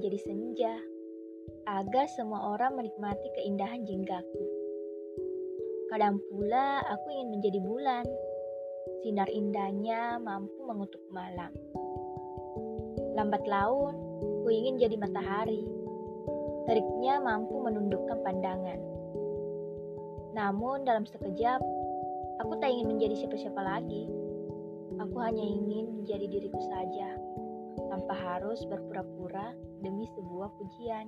menjadi senja, agar semua orang menikmati keindahan jinggaku. Kadang pula aku ingin menjadi bulan, sinar indahnya mampu mengutuk malam. Lambat laun, ku ingin jadi matahari, teriknya mampu menundukkan pandangan. Namun dalam sekejap, aku tak ingin menjadi siapa-siapa lagi. Aku hanya ingin menjadi diriku saja, tanpa harus berpura-pura demi sebuah pujian.